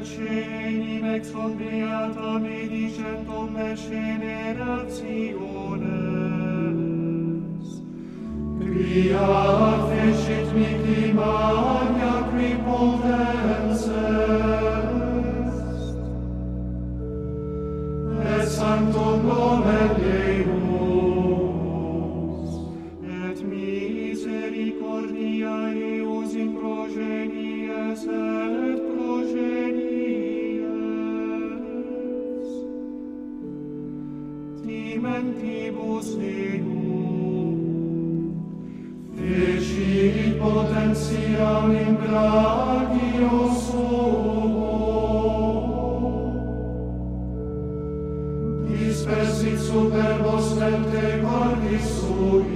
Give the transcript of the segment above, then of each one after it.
decennium ex obliata me dicent omnes generationes. Quia fecit mihi mentibus eum. Feci in potentiam in gradio suo, dispersit superbos lente cordis sui,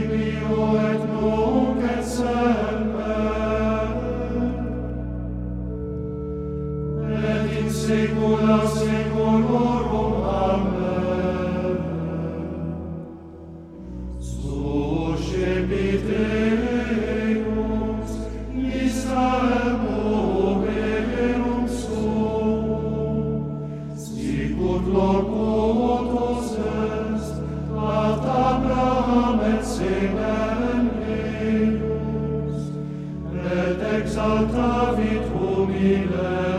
qui volo et exaltavit humilem.